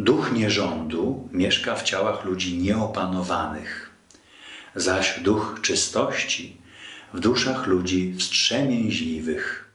Duch nierządu mieszka w ciałach ludzi nieopanowanych, zaś duch czystości w duszach ludzi wstrzemięźliwych.